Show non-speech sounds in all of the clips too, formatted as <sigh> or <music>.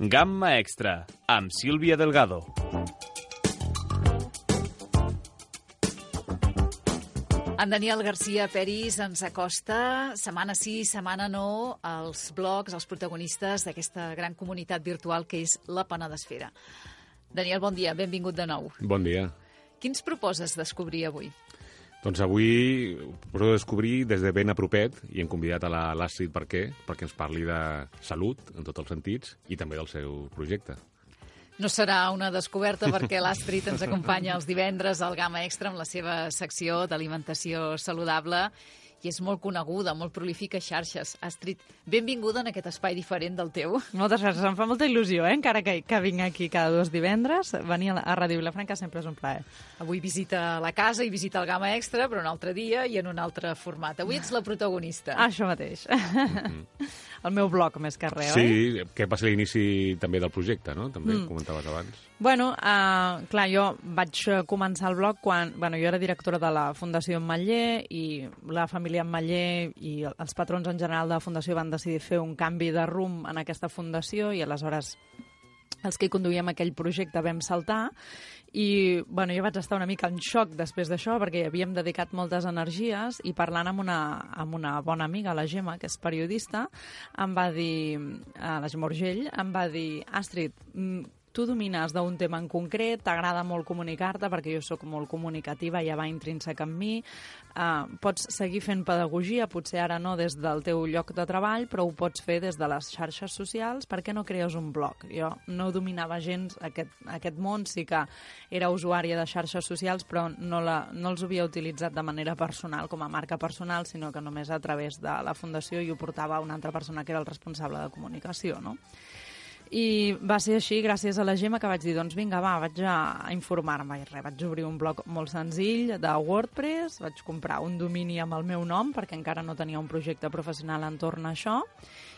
Gamma Extra, amb Sílvia Delgado. En Daniel García Peris ens acosta, setmana sí, setmana no, als blogs, als protagonistes d'aquesta gran comunitat virtual que és la Penedesfera. Daniel, bon dia, benvingut de nou. Bon dia. Quins proposes descobrir avui? Doncs avui podeu descobrir des de ben a propet i hem convidat a per què? Perquè ens parli de salut, en tots els sentits, i també del seu projecte. No serà una descoberta perquè l'Astrid ens acompanya els divendres al Gama Extra amb la seva secció d'alimentació saludable i és molt coneguda, molt prolífica a xarxes. Astrid, benvinguda en aquest espai diferent del teu. Moltes gràcies, em fa molta il·lusió, eh? encara que, que vinc aquí cada dos divendres. Venir a, Ràdio Vilafranca sempre és un plaer. Avui visita la casa i visita el Gama Extra, però un altre dia i en un altre format. Avui ets la protagonista. Això mateix. Mm -hmm. <laughs> el meu blog, més que res, sí, oi? Sí, que va ser l'inici també del projecte, no? També mm. comentaves abans. Bueno, uh, clar, jo vaig començar el blog quan... Bueno, jo era directora de la Fundació Matller i la família Matller i els patrons en general de la Fundació van decidir fer un canvi de rumb en aquesta fundació i aleshores els que conduïem aquell projecte vam saltar i bueno, jo vaig estar una mica en xoc després d'això perquè havíem dedicat moltes energies i parlant amb una, amb una bona amiga, la Gemma, que és periodista, em va dir, a la Gemma Urgell, em va dir, Astrid, tu domines d'un tema en concret, t'agrada molt comunicar-te, perquè jo sóc molt comunicativa, ja va intrínseca en mi, uh, pots seguir fent pedagogia, potser ara no des del teu lloc de treball, però ho pots fer des de les xarxes socials, per què no crees un blog? Jo no dominava gens aquest, aquest món, sí que era usuària de xarxes socials, però no, la, no els havia utilitzat de manera personal, com a marca personal, sinó que només a través de la fundació i ho portava una altra persona que era el responsable de comunicació, no? I va ser així, gràcies a la Gemma, que vaig dir, doncs vinga, va, vaig a informar-me. I res, vaig obrir un blog molt senzill de WordPress, vaig comprar un domini amb el meu nom, perquè encara no tenia un projecte professional entorn a això,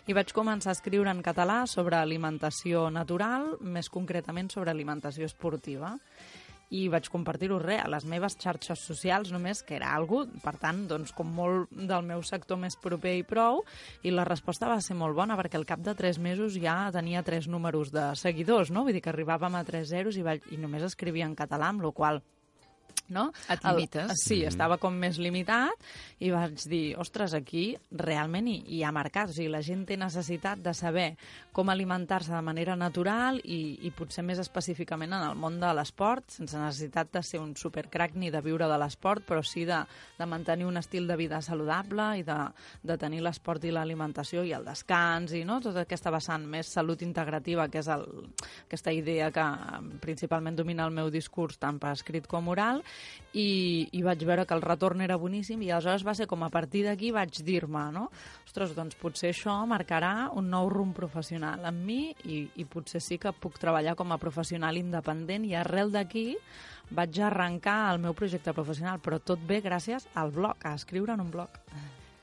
i vaig començar a escriure en català sobre alimentació natural, més concretament sobre alimentació esportiva i vaig compartir-ho res a les meves xarxes socials només, que era algo, per tant, doncs, com molt del meu sector més proper i prou, i la resposta va ser molt bona, perquè al cap de tres mesos ja tenia tres números de seguidors, no? Vull dir que arribàvem a tres zeros i, vaig, i només escrivia en català, amb la qual no? Et limites. El, sí, mm. estava com més limitat i vaig dir, ostres, aquí realment hi, hi ha mercat. O sigui, la gent té necessitat de saber com alimentar-se de manera natural i, i potser més específicament en el món de l'esport, sense necessitat de ser un supercrac ni de viure de l'esport, però sí de, de mantenir un estil de vida saludable i de, de tenir l'esport i l'alimentació i el descans i no? tota aquesta vessant més salut integrativa, que és el, aquesta idea que principalment domina el meu discurs tant per escrit com oral, i, i vaig veure que el retorn era boníssim i aleshores va ser com a partir d'aquí vaig dir-me, no? Ostres, doncs potser això marcarà un nou rumb professional en mi i, i potser sí que puc treballar com a professional independent i arrel d'aquí vaig arrencar el meu projecte professional, però tot bé gràcies al blog, a escriure en un blog.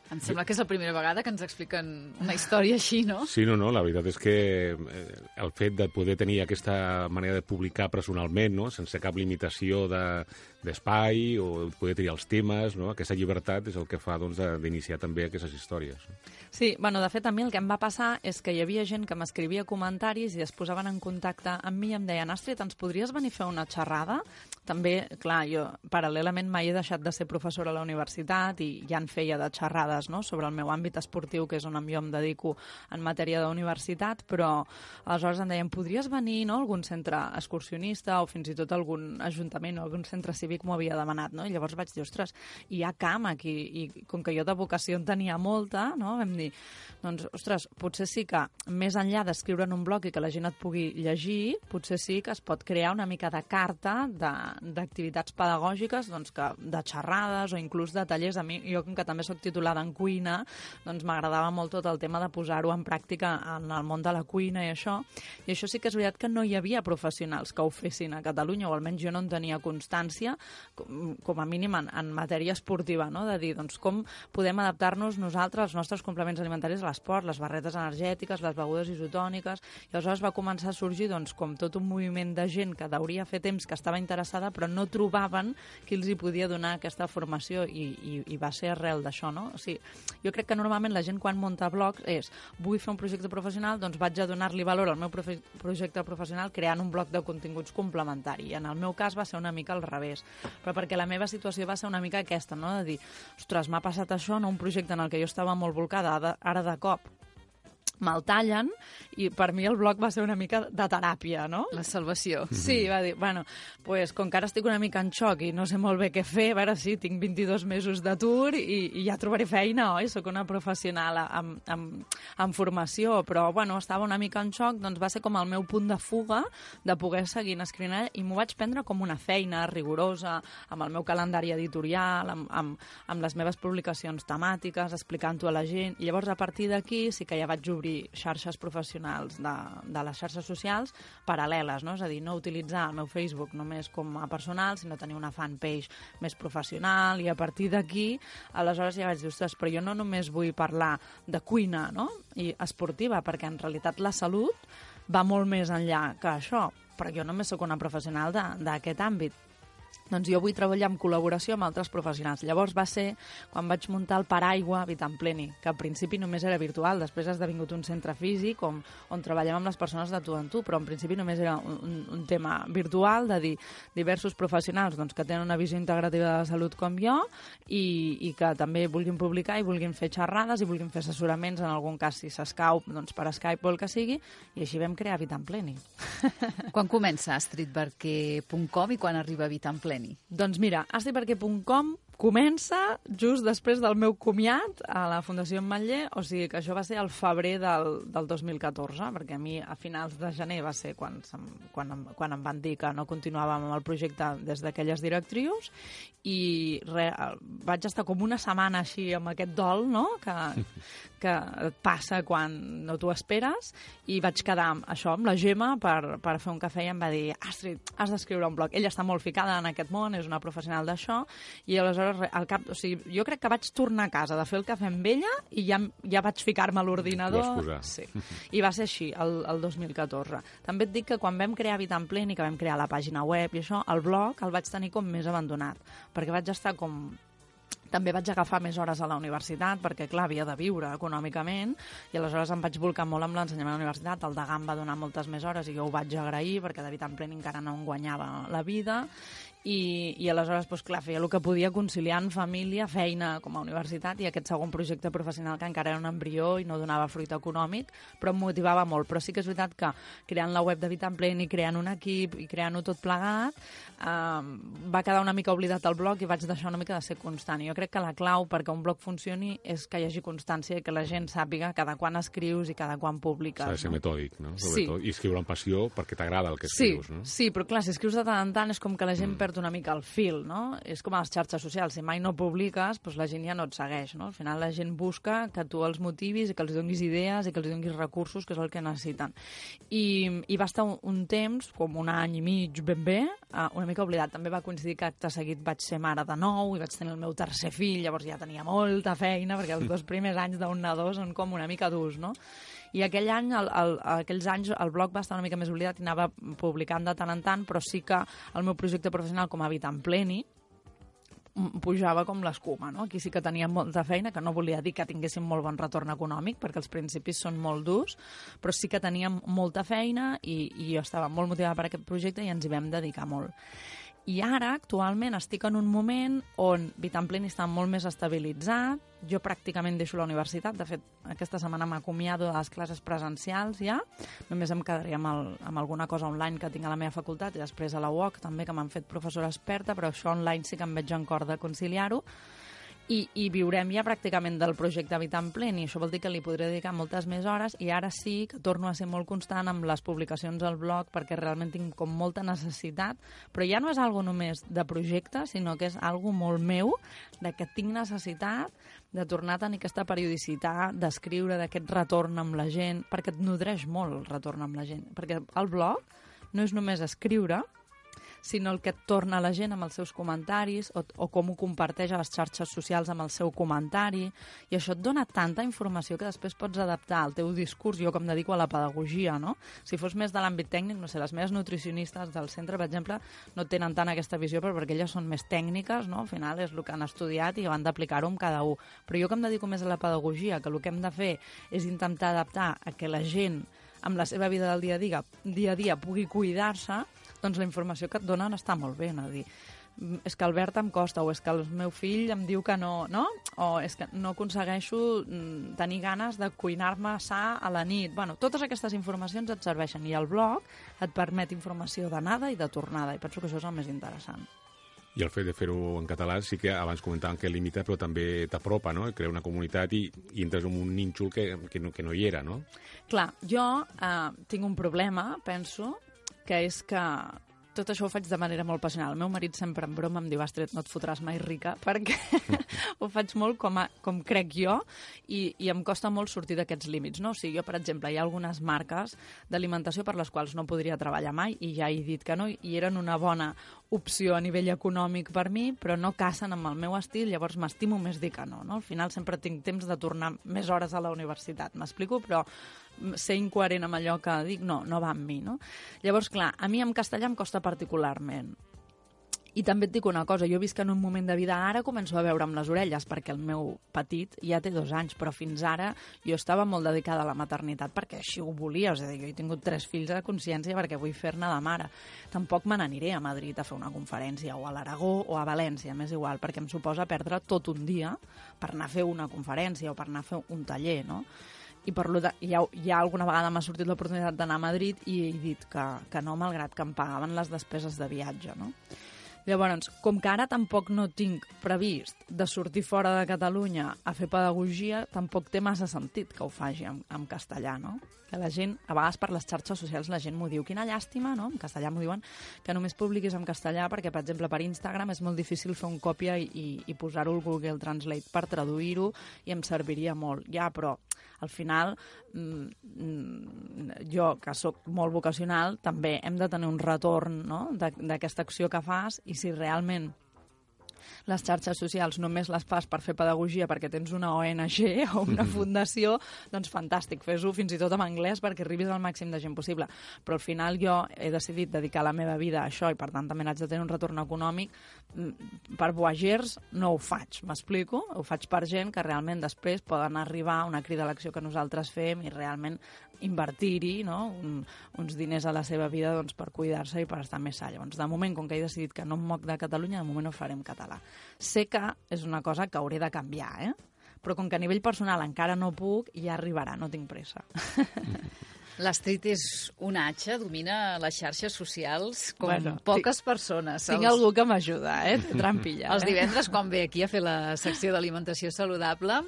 Em sembla que és la primera vegada que ens expliquen una història així, no? Sí, no, no, la veritat és que eh, el fet de poder tenir aquesta manera de publicar personalment, no?, sense cap limitació d'espai de, o poder triar els temes, no?, aquesta llibertat és el que fa doncs, d'iniciar també aquestes històries. Sí, bueno, de fet, a mi el que em va passar és que hi havia gent que m'escrivia comentaris i es posaven en contacte amb mi i em deien Astrid, ens podries venir a fer una xerrada? També, clar, jo paral·lelament mai he deixat de ser professora a la universitat i ja en feia de xerrades dades no? sobre el meu àmbit esportiu, que és on jo em dedico en matèria d'universitat, però aleshores em deien, podries venir no? algun centre excursionista o fins i tot algun ajuntament o algun centre cívic m'ho havia demanat, no? I llavors vaig dir, ostres, hi ha camp aquí, i com que jo de vocació en tenia molta, no? vam dir, doncs, ostres, potser sí que més enllà d'escriure en un blog i que la gent et pugui llegir, potser sí que es pot crear una mica de carta d'activitats pedagògiques, doncs que, de xerrades o inclús de tallers. A mi, jo com que també sóc titulada en cuina, doncs m'agradava molt tot el tema de posar-ho en pràctica en el món de la cuina i això. I això sí que és veritat que no hi havia professionals que ho fessin a Catalunya, o almenys jo no en tenia constància, com, a mínim en, en matèria esportiva, no? de dir doncs, com podem adaptar-nos nosaltres, els nostres complements alimentaris a l'esport, les barretes energètiques, les begudes isotòniques, i aleshores va començar a sorgir doncs, com tot un moviment de gent que hauria fer temps que estava interessada però no trobaven qui els hi podia donar aquesta formació i, i, i va ser arrel d'això, no? O sigui, jo crec que normalment la gent quan munta blogs és vull fer un projecte professional, doncs vaig a donar-li valor al meu projecte professional creant un bloc de continguts complementari. I en el meu cas va ser una mica al revés, però perquè la meva situació va ser una mica aquesta, no? de dir, ostres, m'ha passat això, no? un projecte en el que jo estava molt volcada, ara de cop me'l tallen i per mi el blog va ser una mica de teràpia, no? La salvació. Sí, va dir, bueno, pues, com que ara estic una mica en xoc i no sé molt bé què fer, a veure, sí, tinc 22 mesos d'atur i, i ja trobaré feina, oi? Soc una professional amb, amb, amb formació, però, bueno, estava una mica en xoc, doncs va ser com el meu punt de fuga de poder seguir escrivint i m'ho vaig prendre com una feina rigorosa, amb el meu calendari editorial, amb, amb, amb les meves publicacions temàtiques, explicant-ho a la gent, i llavors a partir d'aquí sí que ja vaig obrir obrir xarxes professionals de, de les xarxes socials paral·leles, no? és a dir, no utilitzar el meu Facebook només com a personal, sinó tenir una fanpage més professional i a partir d'aquí, aleshores ja vaig dir, ostres, però jo no només vull parlar de cuina no? i esportiva, perquè en realitat la salut va molt més enllà que això, però jo només sóc una professional d'aquest àmbit doncs jo vull treballar en col·laboració amb altres professionals. Llavors va ser quan vaig muntar el Paraigua Vitampleni, que al principi només era virtual, després ha esdevingut un centre físic on, on treballem amb les persones de tu en tu, però en principi només era un, un tema virtual de dir diversos professionals doncs, que tenen una visió integrativa de la salut com jo i, i que també vulguin publicar i vulguin fer xerrades i vulguin fer assessoraments, en algun cas si s'escau doncs per Skype o el que sigui, i així vam crear Vitampleni. Quan comença streetbarquer.com i quan arriba Vitampleni? Conveni? Doncs mira, astiperquer.com comença just després del meu comiat a la Fundació Matller, o sigui que això va ser el febrer del, del 2014, perquè a mi a finals de gener va ser quan, quan, quan em van dir que no continuàvem amb el projecte des d'aquelles directrius i re, vaig estar com una setmana així amb aquest dol, no?, que, <laughs> que et passa quan no t'ho esperes, i vaig quedar amb això, amb la Gemma, per, per fer un cafè i em va dir, Astrid, has d'escriure un blog. Ella està molt ficada en aquest món, és una professional d'això, i aleshores aleshores al cap, o sigui, jo crec que vaig tornar a casa de fer el cafè amb ella i ja, ja vaig ficar-me a l'ordinador. Sí. <laughs> I va ser així, el, el 2014. També et dic que quan vam crear Vitampleni, que vam crear la pàgina web i això, el blog el vaig tenir com més abandonat, perquè vaig estar com també vaig agafar més hores a la universitat perquè, clar, havia de viure econòmicament i aleshores em vaig volcar molt amb l'ensenyament a la universitat. El Degà em va donar moltes més hores i jo ho vaig agrair perquè de Vitampleni encara no em guanyava la vida i, i aleshores, doncs, clar, feia el que podia conciliant família, feina com a universitat i aquest segon projecte professional que encara era un embrió i no donava fruit econòmic, però em motivava molt. Però sí que és veritat que creant la web de Vitamplent i creant un equip i creant-ho tot plegat, eh, va quedar una mica oblidat el blog i vaig deixar una mica de ser constant. I jo crec que la clau perquè un blog funcioni és que hi hagi constància i que la gent sàpiga cada quan escrius i cada quan publiques. S'ha de ser no? metòdic, no? Sobretot. Sí. I escriure amb passió perquè t'agrada el que escrius, sí, no? Sí, però clar, si escrius de tant en tant és com que la gent mm. perd una mica el fil, no? És com a les xarxes socials, si mai no publiques, doncs la gent ja no et segueix, no? Al final la gent busca que tu els motivis i que els donis idees i que els donis recursos, que és el que necessiten. I, i va estar un, un temps, com un any i mig ben bé, uh, una mica oblidat. També va coincidir que acte seguit vaig ser mare de nou i vaig tenir el meu tercer fill, llavors ja tenia molta feina, perquè els <laughs> dos primers anys d'un nadó són com una mica durs, no? I aquell any, el, el, aquells anys, el blog va estar una mica més oblidat i anava publicant de tant en tant, però sí que el meu projecte professional com a Habitant Pleni, pujava com l'escuma, no? Aquí sí que teníem molta feina, que no volia dir que tinguéssim molt bon retorn econòmic, perquè els principis són molt durs, però sí que teníem molta feina i, i jo estava molt motivada per aquest projecte i ens hi vam dedicar molt. I ara, actualment, estic en un moment on Vitampleni està molt més estabilitzat, jo pràcticament deixo la universitat, de fet, aquesta setmana m'acomiado de les classes presencials ja, només em quedaria amb, el, amb alguna cosa online que tinc a la meva facultat i després a la UOC també, que m'han fet professora experta, però això online sí que em veig en cor de conciliar-ho, i, i viurem ja pràcticament del projecte Habitant Plen i això vol dir que li podré dedicar moltes més hores. I ara sí que torno a ser molt constant amb les publicacions al blog perquè realment tinc com molta necessitat. Però ja no és algo només de projecte sinó que és algo molt meu de que tinc necessitat de tornar a tenir aquesta periodicitat, d'escriure d'aquest retorn amb la gent, perquè et nodreix molt el retorn amb la gent. Perquè el blog no és només escriure, sinó el que et torna la gent amb els seus comentaris o, o com ho comparteix a les xarxes socials amb el seu comentari. I això et dona tanta informació que després pots adaptar al teu discurs. Jo com dedico a la pedagogia, no? Si fos més de l'àmbit tècnic, no sé, les meves nutricionistes del centre, per exemple, no tenen tant aquesta visió però perquè elles són més tècniques, no? Al final és el que han estudiat i van d'aplicar-ho amb cada un. Però jo que em dedico més a la pedagogia, que el que hem de fer és intentar adaptar a que la gent amb la seva vida del dia a dia, dia a dia pugui cuidar-se, doncs la informació que et donen està molt bé, no? dir, "Mm, és que Albert em costa, o és que el meu fill em diu que no, no? O és que no aconsegueixo mm, tenir ganes de cuinar-me sa a la nit. Bueno, totes aquestes informacions et serveixen i el blog et permet informació d'anada i de tornada i penso que això és el més interessant. I el fet de fer-ho en català sí que abans comentàvem que limita, però també t'apropa, no? Crea una comunitat i, i entres en un nínxol que, que, no, que no hi era, no? Clar, jo eh, tinc un problema, penso, que és que tot això ho faig de manera molt passional. El meu marit sempre en broma em diu, Astrid, no et fotràs mai rica, <laughs> perquè ho faig molt com, a, com crec jo i, i em costa molt sortir d'aquests límits. No? O sigui, jo, per exemple, hi ha algunes marques d'alimentació per les quals no podria treballar mai i ja he dit que no, i eren una bona opció a nivell econòmic per mi, però no casen amb el meu estil, llavors m'estimo més dir que no, no. Al final sempre tinc temps de tornar més hores a la universitat, m'explico, però ser incoherent amb allò que dic no, no va amb mi, no? Llavors, clar, a mi en castellà em costa particularment. I també et dic una cosa, jo visc en un moment de vida, ara començo a veure amb les orelles, perquè el meu petit ja té dos anys, però fins ara jo estava molt dedicada a la maternitat perquè així ho volia, és a dir, jo he tingut tres fills a consciència perquè vull fer-ne de mare. Tampoc me n'aniré a Madrid a fer una conferència, o a l'Aragó, o a València, m'és igual, perquè em suposa perdre tot un dia per anar a fer una conferència o per anar a fer un taller, no? I per lo de, ja, ja alguna vegada m'ha sortit l'oportunitat d'anar a Madrid i he dit que, que no, malgrat que em pagaven les despeses de viatge, no? Llavors, com que ara tampoc no tinc previst de sortir fora de Catalunya a fer pedagogia, tampoc té massa sentit que ho faci en, en castellà, no? Que la gent, a vegades per les xarxes socials la gent m'ho diu, quina llàstima, no? En castellà m'ho diuen, que només publiquis en castellà perquè, per exemple, per Instagram és molt difícil fer un còpia i, i, i posar-ho al Google Translate per traduir-ho i em serviria molt. Ja, però al final mm, jo, que sóc molt vocacional, també hem de tenir un retorn no? d'aquesta acció que fas i si realment les xarxes socials només les fas per fer pedagogia perquè tens una ONG o una <laughs> fundació, doncs fantàstic, fes-ho fins i tot en anglès perquè arribis al màxim de gent possible. Però al final jo he decidit dedicar la meva vida a això i per tant també n'haig de tenir un retorn econòmic. Mm, Per voyagers no ho faig, m'explico? Ho faig per gent que realment després poden arribar a una crida a l'acció que nosaltres fem i realment invertir-hi no? Un, uns diners a la seva vida doncs, per cuidar-se i per estar més sa. Llavors, de moment, com que he decidit que no em moc de Catalunya, de moment ho farem català. Sé que és una cosa que hauré de canviar, eh? però com que a nivell personal encara no puc, ja arribarà, no tinc pressa. <laughs> L'Astrid és un atxa, domina les xarxes socials com Bueno, poques persones. Tinc Els- algú que m'ajuda, eh? Trampilla. Els eh? divendres, quan ve aquí a fer la secció d'alimentació saludable,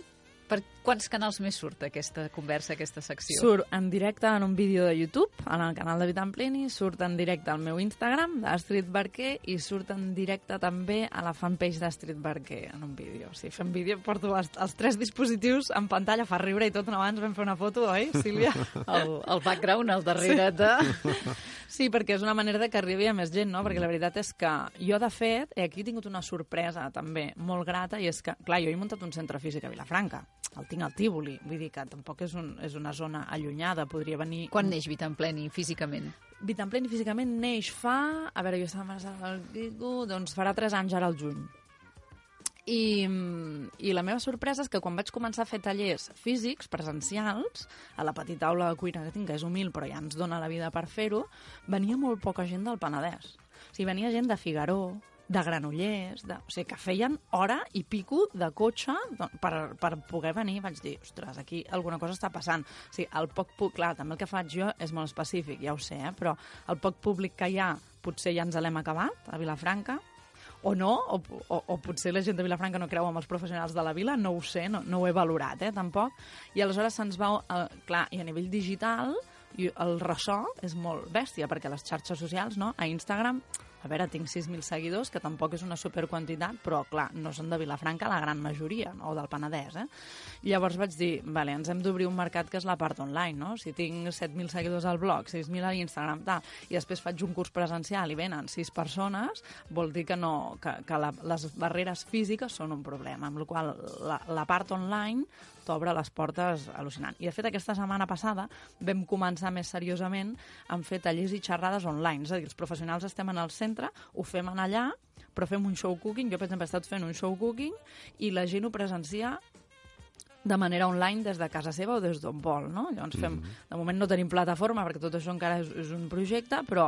per quants canals més surt aquesta conversa, aquesta secció? Surt en directe en un vídeo de YouTube, en el canal de Vitam Pleni, surt en directe al meu Instagram, d'Astrid Barquer, i surt en directe també a la fanpage d'Astrid Barquer, en un vídeo. O sigui, fem vídeo, porto els, els tres dispositius en pantalla, fa riure i tot, no, abans vam fer una foto, oi, Sílvia? <laughs> El, el background, al darrere de... <laughs> Sí, perquè és una manera de que arribi a més gent, no? Perquè la veritat és que jo, de fet, he aquí he tingut una sorpresa també molt grata, i és que, clar, jo he muntat un centre físic a Vilafranca, el tinc al Tívoli, vull dir que tampoc és, un, és una zona allunyada, podria venir... Quan neix Vitampleni físicament? Vitampleni físicament neix fa... A veure, jo estava embarassada del Guigo, doncs farà 3 anys ara al juny. I, I la meva sorpresa és que quan vaig començar a fer tallers físics, presencials, a la petita aula de cuina que tinc, que és humil, però ja ens dona la vida per fer-ho, venia molt poca gent del Penedès. O sigui, venia gent de Figaró, de Granollers, de... o sigui, que feien hora i pico de cotxe doncs, per, per poder venir. Vaig dir, ostres, aquí alguna cosa està passant. O sigui, el poc... pu- Clar, també el que faig jo és molt específic, ja ho sé, eh? però el poc públic que hi ha potser ja ens l'hem acabat, a Vilafranca, o no, o, o, o potser la gent de Vilafranca no creu amb els professionals de la vila, no ho sé, no, no ho he valorat, eh, tampoc. I aleshores se'ns va... Eh, clar, i a nivell digital, i el ressò és molt bèstia, perquè les xarxes socials, no? a Instagram, a veure, tinc 6.000 seguidors, que tampoc és una superquantitat, però, clar, no són de Vilafranca la gran majoria, no? o del Penedès, eh? Llavors vaig dir, vale, ens hem d'obrir un mercat que és la part online, no? Si tinc 7.000 seguidors al blog, 6.000 a l'Instagram, tal, i després faig un curs presencial i venen 6 persones, vol dir que, no, que, que la, les barreres físiques són un problema, amb la qual la, la part online t'obre les portes al·lucinant. I, de fet, aquesta setmana passada vam començar més seriosament en fer tallers i xerrades online. És a dir, els professionals estem en el centre, ho fem en allà, però fem un show cooking. Jo, per exemple, he estat fent un show cooking i la gent ho presencia de manera online des de casa seva o des d'on vol, no? Llavors fem, de moment no tenim plataforma perquè tot això encara és, és un projecte, però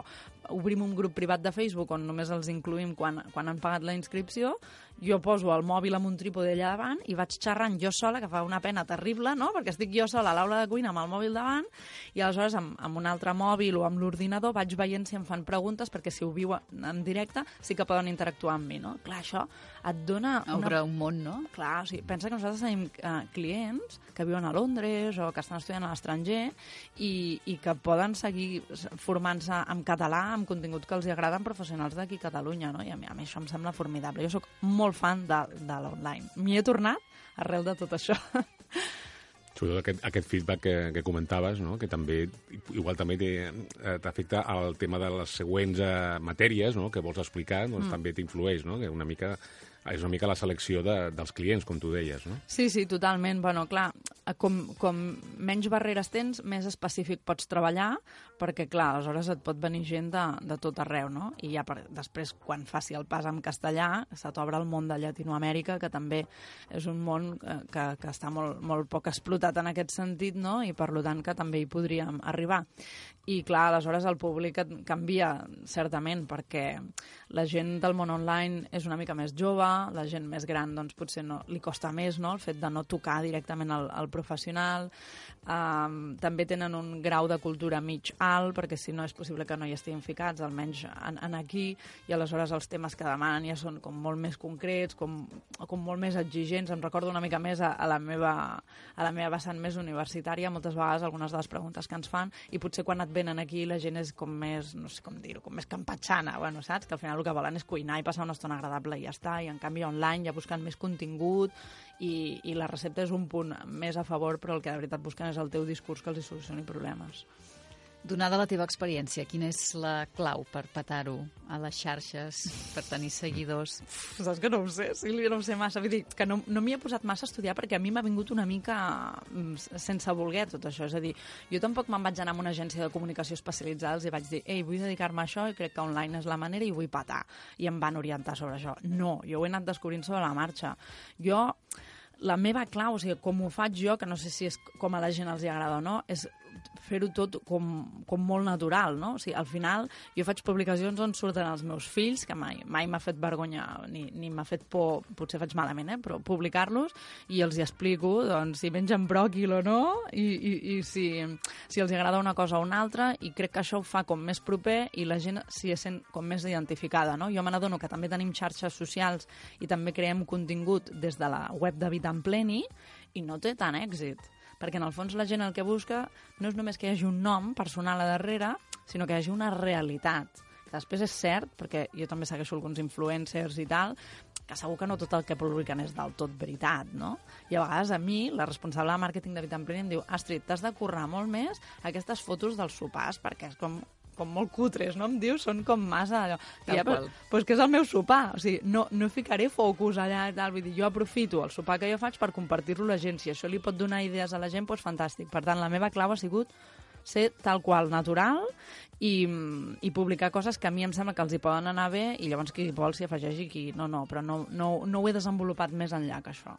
obrim un grup privat de Facebook on només els incluïm quan, quan han pagat la inscripció, jo poso el mòbil amb un trípode allà davant i vaig xerrant jo sola, que fa una pena terrible, no? perquè estic jo sola a l'aula de cuina amb el mòbil davant i aleshores amb, amb un altre mòbil o amb l'ordinador vaig veient si em fan preguntes perquè si ho viu en directe sí que poden interactuar amb mi. No? Clar, això et dona... Obre un món, no? Clar, o sigui, pensa que nosaltres tenim eh, clients que viuen a Londres o que estan estudiant a l'estranger i, i que poden seguir formant-se en català, amb contingut que els agrada, amb professionals d'aquí a Catalunya, no? I a mi, a mi això em sembla formidable. Jo sóc molt fan de, de l'online. M'hi he tornat arrel de tot això. <laughs> Sobretot aquest, aquest feedback que, que comentaves, no? que també, igual també eh, t'afecta al tema de les següents eh, matèries no? que vols explicar, doncs mm. també t'influeix, no? que una mica, és una mica la selecció de, dels clients, com tu deies. No? Sí, sí, totalment. Bueno, clar, com, com menys barreres tens, més específic pots treballar, perquè, clar, aleshores et pot venir gent de, de tot arreu, no? I ja per, després, quan faci el pas en castellà, se t'obre el món de Llatinoamèrica, que també és un món eh, que, que està molt, molt poc explotat en aquest sentit, no? I, per tant, que també hi podríem arribar. I, clar, aleshores el públic canvia, certament, perquè la gent del món online és una mica més jove, la gent més gran, doncs, potser no, li costa més, no?, el fet de no tocar directament al, al professional. Um, també tenen un grau de cultura mig alt, perquè si no és possible que no hi estiguin ficats, almenys en, en aquí, i aleshores els temes que demanen ja són com molt més concrets, com, com molt més exigents. Em recordo una mica més a, a, la meva, a la meva vessant més universitària, moltes vegades algunes de les preguntes que ens fan, i potser quan et venen aquí la gent és com més, no sé com dir-ho, com més campatxana, bueno, saps? Que al final el que volen és cuinar i passar una estona agradable i ja està, i en canvi online ja buscant més contingut i, i la recepta és un punt més a favor, però el que de veritat busquen és el teu discurs que els solucioni problemes. Donada la teva experiència, quina és la clau per petar-ho a les xarxes, per tenir seguidors? <laughs> Saps que no ho sé, Sílvia, no ho sé massa. Vull dir, que no, no m'hi he posat massa a estudiar perquè a mi m'ha vingut una mica mm, sense voler tot això. És a dir, jo tampoc me'n vaig anar a una agència de comunicació especialitzada, hi vaig dir, ei, vull dedicar-me a això i crec que online és la manera i vull patar. I em van orientar sobre això. No, jo ho he anat descobrint sobre la marxa. Jo la meva clau, o sigui, com ho faig jo, que no sé si és com a la gent els hi agrada o no, és fer-ho tot com, com molt natural, no? O sigui, al final jo faig publicacions on surten els meus fills, que mai mai m'ha fet vergonya ni, ni m'ha fet por, potser faig malament, eh? però publicar-los i els hi explico doncs, si mengen bròquil o no i, i, i si, si els agrada una cosa o una altra i crec que això ho fa com més proper i la gent s'hi sent com més identificada. No? Jo me n'adono que també tenim xarxes socials i també creem contingut des de la web de Vita en Pleni i no té tant èxit perquè en el fons la gent el que busca no és només que hi hagi un nom personal a darrere, sinó que hi hagi una realitat. Que després és cert, perquè jo també segueixo alguns influencers i tal, que segur que no tot el que publiquen és del tot veritat, no? I a vegades a mi, la responsable de màrqueting de Vitampleni em diu Astrid, t'has de currar molt més aquestes fotos dels sopars, perquè és com com molt cutres, no? Em diu, són com massa allò. Tal ja, qual. però és que és el meu sopar, o sigui, no, no ficaré focus allà i tal, vull dir, jo aprofito el sopar que jo faig per compartir-lo a la gent, si això li pot donar idees a la gent, doncs fantàstic. Per tant, la meva clau ha sigut ser tal qual, natural, i, i publicar coses que a mi em sembla que els hi poden anar bé, i llavors qui vol s'hi afegeixi, qui no, no, però no, no, no ho he desenvolupat més enllà que això.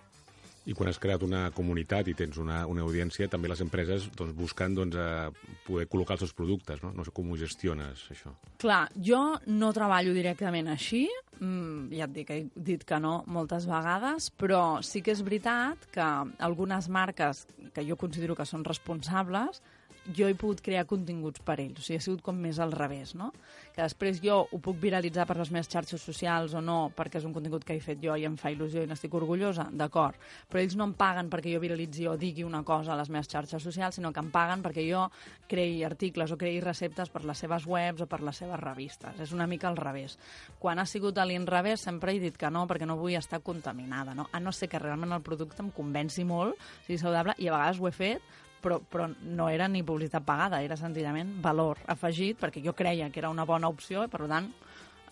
I quan has creat una comunitat i tens una, una audiència, també les empreses doncs, busquen doncs, eh, poder col·locar els seus productes. No? no sé com ho gestiones, això. Clar, jo no treballo directament així, mm, ja et dic, he dit que no moltes vegades, però sí que és veritat que algunes marques que jo considero que són responsables jo he pogut crear continguts per ells, o sigui, ha sigut com més al revés, no? Que després jo ho puc viralitzar per les meves xarxes socials o no, perquè és un contingut que he fet jo i em fa il·lusió i n'estic orgullosa, d'acord, però ells no em paguen perquè jo viralitzi o digui una cosa a les meves xarxes socials, sinó que em paguen perquè jo creï articles o creï receptes per les seves webs o per les seves revistes. És una mica al revés. Quan ha sigut a l'inrevés sempre he dit que no, perquè no vull estar contaminada, no? A no ser que realment el producte em convenci molt, sigui saludable, i a vegades ho he fet, però, però no era ni publicitat pagada, era senzillament valor afegit, perquè jo creia que era una bona opció, i per tant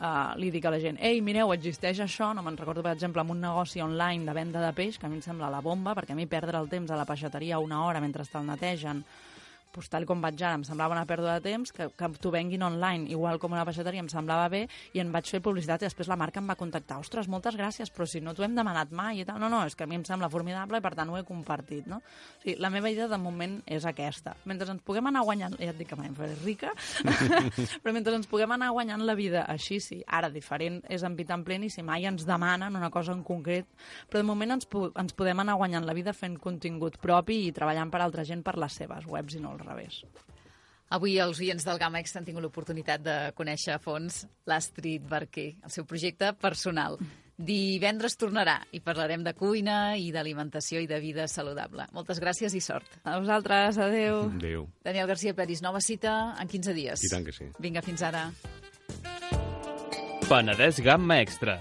uh, li dic a la gent, ei, mireu, existeix això, no me'n recordo, per exemple, amb un negoci online de venda de peix, que a mi em sembla la bomba, perquè a mi perdre el temps a la peixateria una hora mentre te'l netegen pues, tal com vaig ara, em semblava una pèrdua de temps, que, que t'ho venguin online, igual com una peixateria, em semblava bé, i en vaig fer publicitat, i després la marca em va contactar, ostres, moltes gràcies, però si no t'ho hem demanat mai i tal, no, no, és que a mi em sembla formidable i per tant ho he compartit, no? O sigui, la meva idea de moment és aquesta. Mentre ens puguem anar guanyant, ja et dic que mai em faré rica, <laughs> però mentre ens puguem anar guanyant la vida així, sí, ara diferent és en Vitam Plen i si mai ens demanen una cosa en concret, però de moment ens, ens podem anar guanyant la vida fent contingut propi i treballant per altra gent per les seves webs i no al revés. Avui els oients del Gamma X han tingut l'oportunitat de conèixer a fons l'Astrid Barquer, el seu projecte personal. Divendres tornarà i parlarem de cuina i d'alimentació i de vida saludable. Moltes gràcies i sort. A vosaltres, adeu. Adéu. Daniel García Peris, nova cita en 15 dies. I tant que sí. Vinga, fins ara. Penedès Gamma Extra